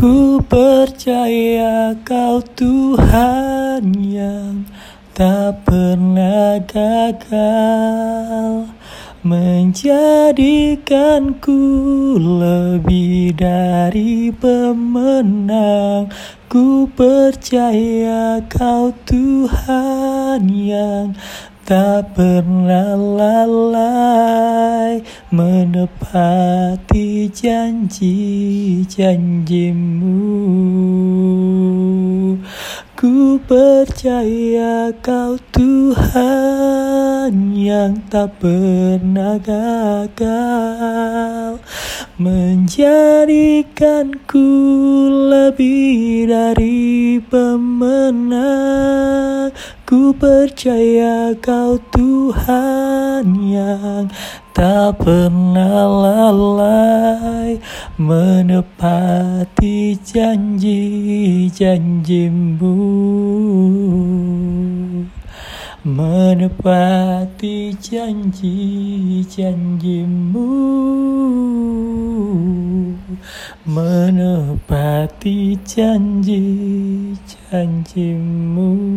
Ku percaya kau Tuhan yang tak pernah gagal. Menjadikanku lebih dari pemenang. Ku percaya kau Tuhan yang tak pernah lalai menepati janji-janjimu. Ku percaya kau Tuhan yang tak pernah gagal Menjadikanku lebih dari pemenang Ku percaya kau Tuhan yang tak pernah lalai menepati janji-janjimu. Menepati janji-janjimu. Menepati janji-janjimu.